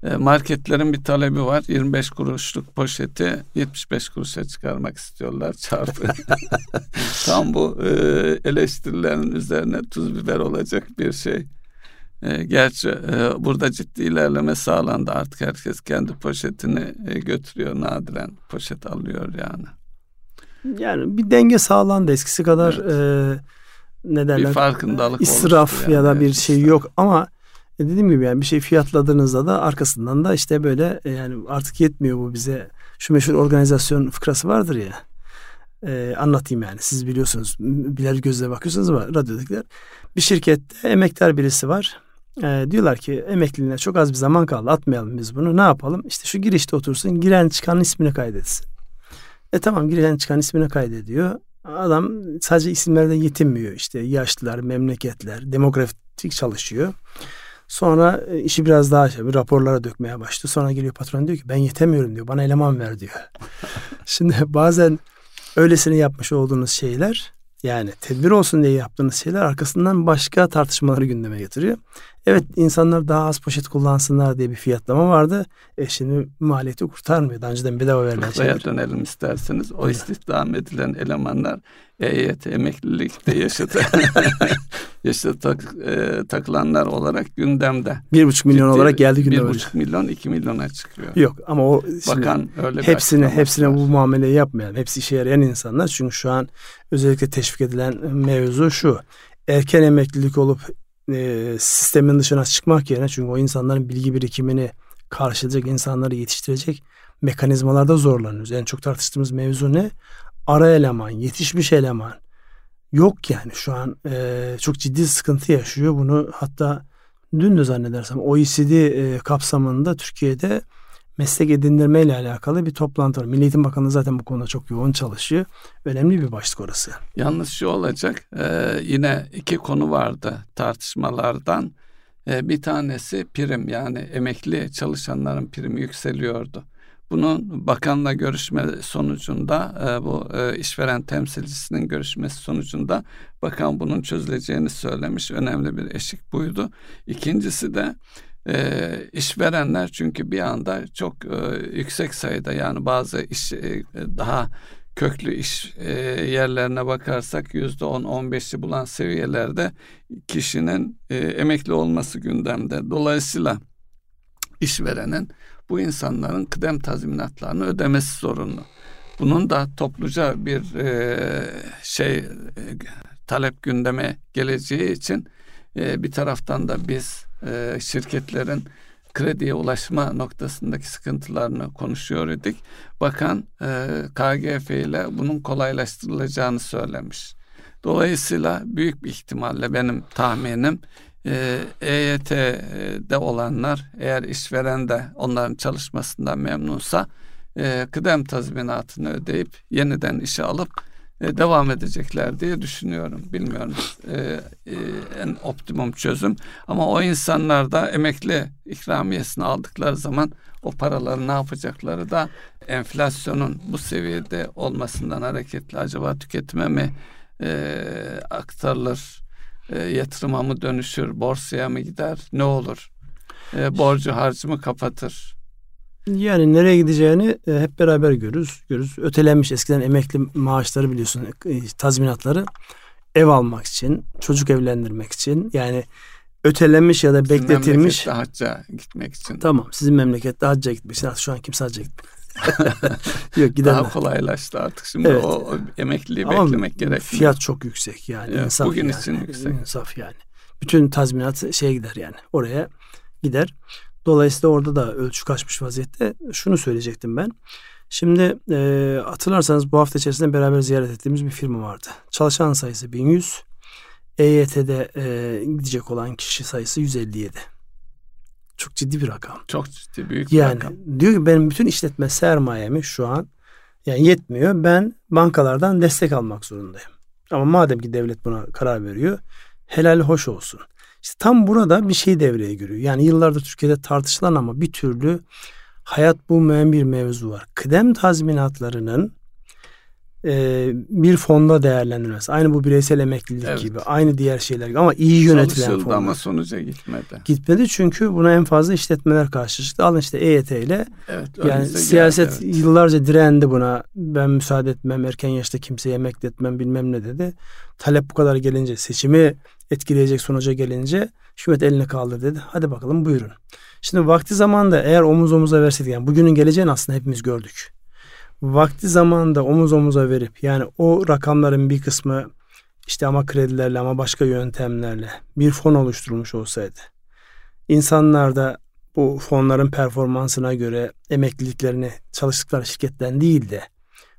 E, marketlerin bir talebi var. 25 kuruşluk poşeti 75 kuruşa çıkarmak istiyorlar çarpı. Tam bu e, eleştirilerin üzerine tuz biber olacak bir şey. E, gerçi burada ciddi ilerleme sağlandı. Artık herkes kendi poşetini götürüyor. Nadiren poşet alıyor yani. Yani bir denge sağlandı eskisi kadar e, ne derler? Bir farkındalık israf oluştu ya da yani. bir şey yok ama dediğim gibi yani bir şey fiyatladığınızda da arkasından da işte böyle e, yani artık yetmiyor bu bize. Şu meşhur organizasyon fıkrası vardır ya. E, anlatayım yani siz biliyorsunuz birer gözle bakıyorsunuz ama radyodakiler bir şirkette emektar birisi var. E, diyorlar ki emekliliğine çok az bir zaman kaldı atmayalım biz bunu ne yapalım işte şu girişte otursun giren çıkanın ismini kaydetsin. E tamam giren çıkan ismini kaydediyor. Adam sadece isimlerden yetinmiyor. İşte yaşlılar, memleketler, demografik çalışıyor. Sonra e, işi biraz daha şey, raporlara dökmeye başlıyor. Sonra geliyor patron diyor ki ben yetemiyorum diyor. Bana eleman ver diyor. Şimdi bazen öylesine yapmış olduğunuz şeyler yani tedbir olsun diye yaptığınız şeyler arkasından başka tartışmaları gündeme getiriyor. Evet insanlar daha az poşet kullansınlar diye bir fiyatlama vardı. E şimdi maliyeti kurtarmıyor. Daha önceden bedava verilen Fıkraya şeyler. dönelim isterseniz. O Buyurun. istihdam edilen elemanlar EYT emeklilikte yaşadı. yaşa tak, e, takılanlar olarak gündemde. Bir buçuk milyon Ciddi olarak geldi Bir gündeme. buçuk milyon, iki milyona çıkıyor. Yok ama o Bakan öyle bir hepsine hepsine var. bu muameleyi yapmayalım. Hepsi işe yarayan insanlar. Çünkü şu an özellikle teşvik edilen mevzu şu. Erken emeklilik olup e, sistemin dışına çıkmak yerine çünkü o insanların bilgi birikimini karşılayacak, insanları yetiştirecek mekanizmalarda zorlanıyoruz. En çok tartıştığımız mevzu ne? Ara eleman, yetişmiş eleman. Yok yani şu an e, çok ciddi sıkıntı yaşıyor. Bunu hatta dün de zannedersem OECD e, kapsamında Türkiye'de meslek edindirme ile alakalı bir toplantı var. Milli Eğitim Bakanlığı zaten bu konuda çok yoğun çalışıyor. Önemli bir başlık orası. Yalnız şu olacak. e, yine iki konu vardı tartışmalardan. E, bir tanesi prim yani emekli çalışanların primi yükseliyordu. Bunun bakanla görüşme sonucunda e, bu e, işveren temsilcisinin görüşmesi sonucunda bakan bunun çözüleceğini söylemiş. Önemli bir eşik buydu. İkincisi de e, işverenler çünkü bir anda çok e, yüksek sayıda yani bazı iş e, daha köklü iş e, yerlerine bakarsak yüzde on, on beşi bulan seviyelerde kişinin e, emekli olması gündemde. Dolayısıyla işverenin bu insanların kıdem tazminatlarını ödemesi zorunlu. Bunun da topluca bir e, şey e, talep gündeme geleceği için e, bir taraftan da biz e, şirketlerin krediye ulaşma noktasındaki sıkıntılarını konuşuyor idik. Bakan e, KGF ile bunun kolaylaştırılacağını söylemiş. Dolayısıyla büyük bir ihtimalle benim tahminim e, EYT'de olanlar eğer işveren de onların çalışmasından memnunsa e, kıdem tazminatını ödeyip yeniden işe alıp e, devam edecekler diye düşünüyorum. Bilmiyorum e, e, en optimum çözüm. Ama o insanlar da emekli ikramiyesini aldıkları zaman o paraları ne yapacakları da enflasyonun bu seviyede olmasından hareketli acaba tüketime mi e, aktarılır, e, yatırıma mı dönüşür, borsaya mı gider, ne olur? E, borcu harcımı kapatır. Yani nereye gideceğini e, hep beraber görürüz. görürüz. Ötelenmiş eskiden emekli maaşları biliyorsun e, tazminatları ev almak için, çocuk evlendirmek için yani ötelenmiş ya da Sizin bekletilmiş. memlekette hacca gitmek için. Tamam sizin memlekette hacca gitmek için. Şu an kimse hacca gitmiyor. Yok gidenler. Daha kolaylaştı artık şimdi Evet. o, o emekliliği Ama beklemek gerekmiyor. fiyat çok yüksek yani. Evet, insaf bugün yani. için yüksek. İnsaf yani. Bütün tazminat şeye gider yani. Oraya gider. Dolayısıyla orada da ölçü kaçmış vaziyette. Şunu söyleyecektim ben. Şimdi e, hatırlarsanız bu hafta içerisinde beraber ziyaret ettiğimiz bir firma vardı. Çalışan sayısı 1100. EYT'de e, gidecek olan kişi sayısı 157. Çok ciddi bir rakam. Çok ciddi büyük bir Yani rakam. diyor ki benim bütün işletme sermayemi şu an yani yetmiyor. Ben bankalardan destek almak zorundayım. Ama madem ki devlet buna karar veriyor helal hoş olsun. İşte tam burada bir şey devreye giriyor. Yani yıllardır Türkiye'de tartışılan ama bir türlü hayat bulmayan bir mevzu var. Kıdem tazminatlarının e, bir fonda değerlendirilmesi. Aynı bu bireysel emeklilik Evet. gibi. Aynı diğer şeyler gibi ama iyi yönetilen Çalışıldı fonlar. ama sonuca gitmedi. Gitmedi çünkü buna en fazla işletmeler karşı çıktı. Alın işte EYT ile Evet, yani siyaset geldi, evet. yıllarca direndi buna. Ben müsaade etmem, erken yaşta kimseye emekli etmem bilmem ne dedi. Talep bu kadar gelince, seçimi etkileyecek sonuca gelince hükümet eline kaldır dedi. Hadi bakalım buyurun. Şimdi vakti zamanında eğer omuz omuza verseydik yani bugünün geleceğini aslında hepimiz gördük. Vakti zamanında omuz omuza verip yani o rakamların bir kısmı işte ama kredilerle ama başka yöntemlerle bir fon oluşturulmuş olsaydı insanlar da bu fonların performansına göre emekliliklerini çalıştıkları şirketten değil de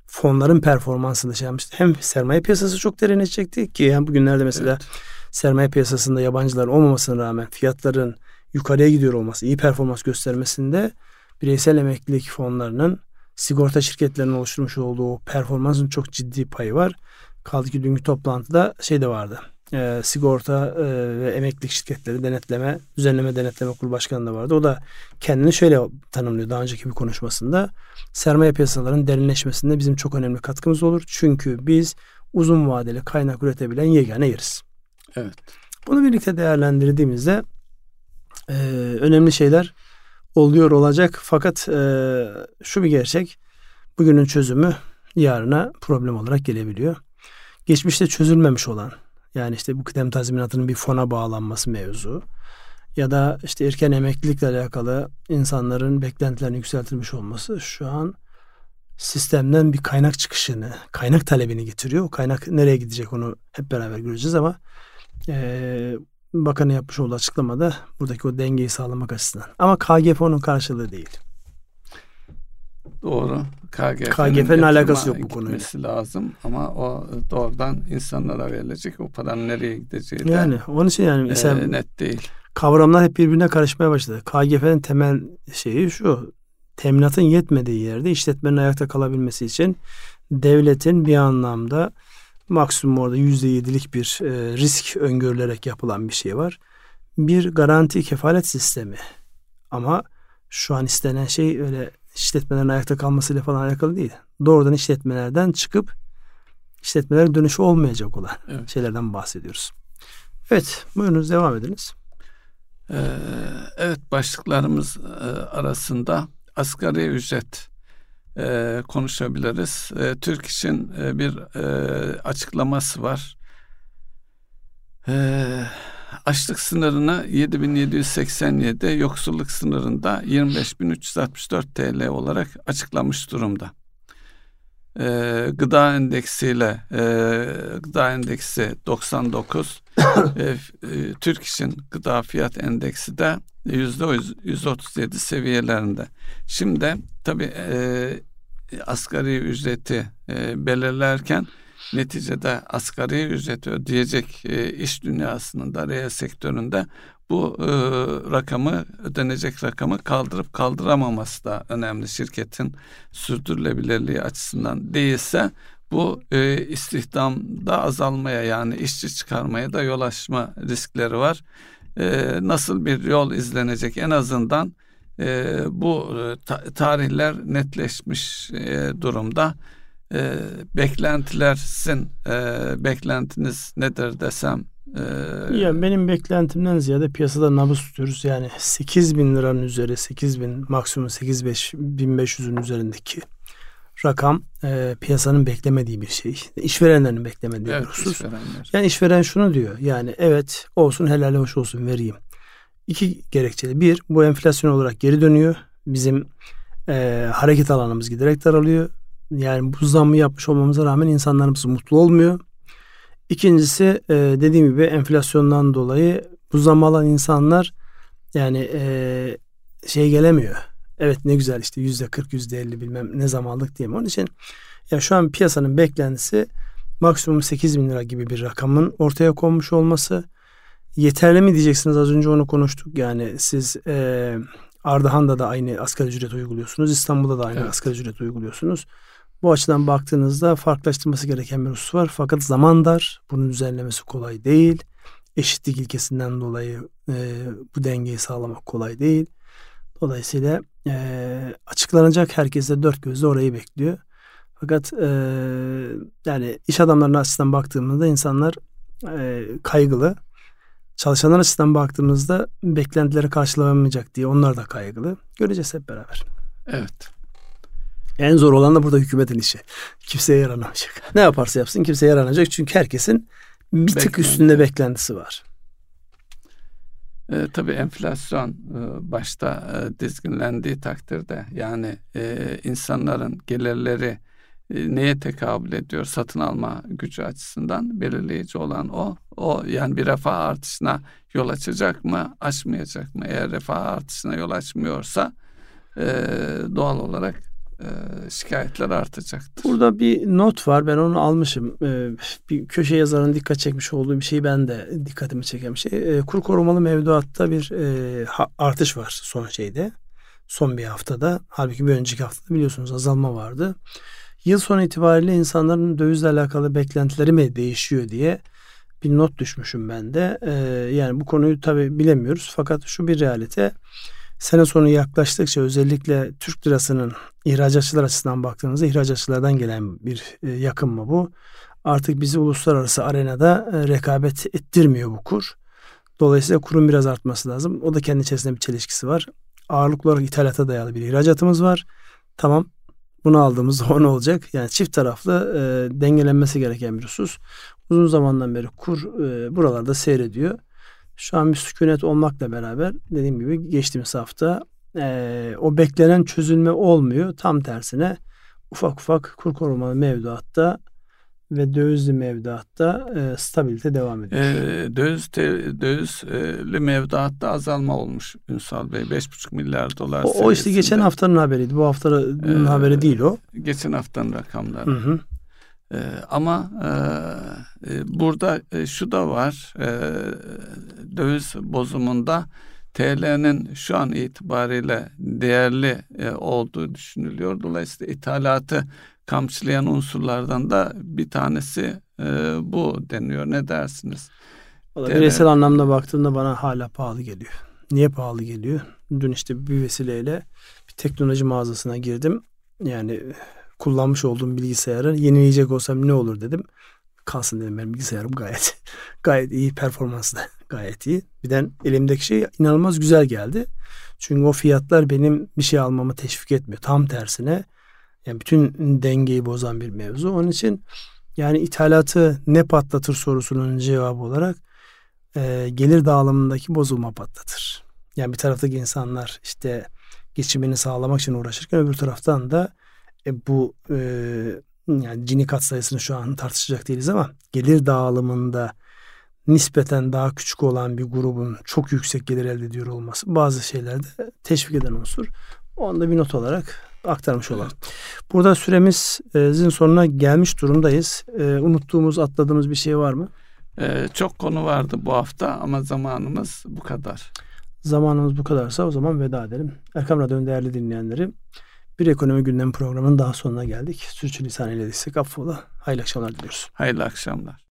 fonların performansını şey yapmıştı. Hem sermaye piyasası çok derinleşecekti ki yani bugünlerde mesela Evet. sermaye piyasasında yabancılar olmamasına rağmen fiyatların yukarıya gidiyor olması, iyi performans göstermesinde bireysel emeklilik fonlarının sigorta şirketlerinin oluşturmuş olduğu performansın çok ciddi payı var. Kaldı ki dünkü toplantıda şey de vardı. E, sigorta e, ve emeklilik şirketleri denetleme, düzenleme denetleme kurulu başkanı da vardı. O da kendini şöyle tanımlıyor daha önceki bir konuşmasında. Sermaye piyasalarının derinleşmesinde bizim çok önemli katkımız olur. Çünkü biz uzun vadeli kaynak üretebilen yegane yeriz. Evet. Bunu birlikte değerlendirdiğimizde e, önemli şeyler oluyor olacak. Fakat e, şu bir gerçek. Bugünün çözümü yarına problem olarak gelebiliyor. Geçmişte çözülmemiş olan yani işte bu kıdem tazminatının bir fona bağlanması mevzu ya da işte erken emeklilikle alakalı insanların beklentilerini yükseltilmiş olması şu an sistemden bir kaynak çıkışını, kaynak talebini getiriyor. O kaynak nereye gidecek onu hep beraber göreceğiz ama e, bakanın yapmış olduğu açıklamada buradaki o dengeyi sağlamak açısından. Ama KGF onun karşılığı değil. Doğru. KGF'nin, KGF'nin alakası yok bu konuyla. lazım ama o doğrudan insanlara verilecek o paranın nereye gideceği de Yani onun için yani mesela e, net değil. kavramlar hep birbirine karışmaya başladı. KGF'nin temel şeyi şu. Teminatın yetmediği yerde işletmenin ayakta kalabilmesi için devletin bir anlamda maksimum orada yüzde yedilik bir e, risk öngörülerek yapılan bir şey var. Bir garanti kefalet sistemi. Ama şu an istenen şey öyle işletmelerin ayakta kalmasıyla falan alakalı değil. Doğrudan işletmelerden çıkıp işletmelere dönüşü olmayacak olan Evet. şeylerden bahsediyoruz. Evet, buyurunuz devam ediniz. Ee, evet başlıklarımız e, arasında asgari ücret e, konuşabiliriz. E, Türk için e, bir e, açıklaması var. E, açlık sınırını 7787, yoksulluk sınırında 25364 TL olarak açıklamış durumda. E, gıda endeksiyle e, gıda endeksi 99 e, e, Türk İş'in gıda fiyat endeksi de yüzde 137 seviyelerinde. Şimdi tabii e, asgari ücreti e, belirlerken neticede asgari ücreti ödeyecek e, iş dünyasının da reel sektöründe bu e, rakamı ödenecek rakamı kaldırıp kaldıramaması da önemli şirketin sürdürülebilirliği açısından değilse bu e, istihdamda azalmaya yani işçi çıkarmaya da yol açma riskleri var. E, nasıl bir yol izlenecek en azından e, bu ta, tarihler netleşmiş e, durumda. E, beklentiler sizin e, beklentiniz nedir desem ee, ya benim beklentimden ziyade piyasada nabız tutuyoruz. Yani 8 bin liranın üzeri 8 bin maksimum 8 1500'ün üzerindeki rakam e, piyasanın beklemediği bir şey. İşverenlerin beklemediği evet, bir husus. Işverenler. Yani işveren şunu diyor. Yani evet olsun helal hoş olsun vereyim. İki gerekçeli. Bir bu enflasyon olarak geri dönüyor. Bizim e, hareket alanımız giderek daralıyor. Yani bu zammı yapmış olmamıza rağmen insanlarımız mutlu olmuyor. İkincisi e, dediğim gibi enflasyondan dolayı bu zam alan insanlar yani e, şey gelemiyor. Evet ne güzel işte yüzde kırk yüzde elli bilmem ne zam aldık diye. Onun için ya şu an piyasanın beklentisi maksimum 8 bin lira gibi bir rakamın ortaya konmuş olması. Yeterli mi diyeceksiniz az önce onu konuştuk. Yani siz e, Ardahan'da da aynı asgari ücret uyguluyorsunuz. İstanbul'da da aynı evet. asgari ücret uyguluyorsunuz. Bu açıdan baktığınızda farklılaştırması gereken bir husus var. Fakat zaman dar. Bunun düzenlemesi kolay değil. Eşitlik ilkesinden dolayı e, bu dengeyi sağlamak kolay değil. Dolayısıyla e, açıklanacak herkes de dört gözle orayı bekliyor. Fakat e, yani iş adamlarının açısından baktığımızda insanlar e, kaygılı. Çalışanlar açısından baktığımızda beklentileri karşılayamayacak diye onlar da kaygılı. Göreceğiz hep beraber. Evet. En zor olan da burada hükümetin işi. Kimseye yaranamayacak. Ne yaparsa yapsın kimseye yaranacak. Çünkü herkesin bir Beklenti. tık üstünde beklentisi var. E, tabii enflasyon e, başta e, dizginlendiği takdirde yani e, insanların gelirleri e, neye tekabül ediyor satın alma gücü açısından belirleyici olan o. O yani bir refah artışına yol açacak mı, açmayacak mı? Eğer refah artışına yol açmıyorsa e, doğal olarak e, şikayetler artacaktır. Burada bir not var. Ben onu almışım. E, bir köşe yazarının dikkat çekmiş olduğu bir şey ben de dikkatimi çeken bir şey. E, kur korumalı mevduatta bir artış var son şeyde. Son bir haftada. Halbuki bir önceki haftada biliyorsunuz azalma vardı. Yıl sonu itibariyle insanların dövizle alakalı beklentileri mi değişiyor diye bir not düşmüşüm ben de. yani bu konuyu tabi bilemiyoruz. Fakat şu bir realite. Sene sonu yaklaştıkça özellikle Türk lirasının ihracatçılar açısından baktığımızda ihracatçılardan gelen bir e, yakınma bu. Artık bizi uluslararası arenada e, rekabet ettirmiyor bu kur. Dolayısıyla kurun biraz artması lazım. O da kendi içerisinde bir çelişkisi var. Ağırlıklı olarak ithalata dayalı bir ihracatımız var. Tamam bunu aldığımızda o ne olacak? Yani çift taraflı e, dengelenmesi gereken bir husus. Uzun zamandan beri kur e, buralarda seyrediyor. Şu an bir sükunet olmakla beraber dediğim gibi geçtiğimiz hafta e, o beklenen çözülme olmuyor. Tam tersine ufak ufak kur korumalı mevduatta ve dövizli mevduatta e, stabilite devam ediyor. E, döviz te, dövizli mevduatta azalma olmuş Ünsal Bey. 5,5 milyar dolar o, o işte geçen haftanın haberiydi. Bu haftanın e, haberi değil o. Geçen haftanın rakamları. Hı hı. E, ama e, e, burada e, şu da var. E, döviz bozumunda TL'nin şu an itibariyle değerli e, olduğu düşünülüyor. Dolayısıyla ithalatı kamçılayan unsurlardan da bir tanesi e, bu deniyor. Ne dersiniz? Valla bireysel anlamda baktığımda bana hala pahalı geliyor. Niye pahalı geliyor? Dün işte bir vesileyle bir teknoloji mağazasına girdim. Yani kullanmış olduğum bilgisayarı yenileyecek olsam ne olur dedim. Kalsın dedim benim bilgisayarım gayet gayet iyi performanslı gayet iyi. Birden elimdeki şey inanılmaz güzel geldi. Çünkü o fiyatlar benim bir şey almamı teşvik etmiyor. Tam tersine yani bütün dengeyi bozan bir mevzu. Onun için yani ithalatı ne patlatır sorusunun cevabı olarak e, gelir dağılımındaki bozulma patlatır. Yani bir taraftaki insanlar işte geçimini sağlamak için uğraşırken öbür taraftan da e, bu e, yani cini kat sayısını şu an tartışacak değiliz ama gelir dağılımında nispeten daha küçük olan bir grubun çok yüksek gelir elde ediyor olması bazı şeylerde teşvik eden unsur. Onu da bir not olarak aktarmış olalım. Burada süremizin sonuna gelmiş durumdayız. Ee, unuttuğumuz, atladığımız bir şey var mı? Ee, çok konu vardı bu hafta ama zamanımız bu kadar. Zamanımız bu kadarsa o zaman veda edelim. Erkam Radyo'nun değerli dinleyenleri bir ekonomi gündem programının daha sonuna geldik. Sürçülisan eylediysek affola. Hayırlı akşamlar diliyoruz. Hayırlı akşamlar.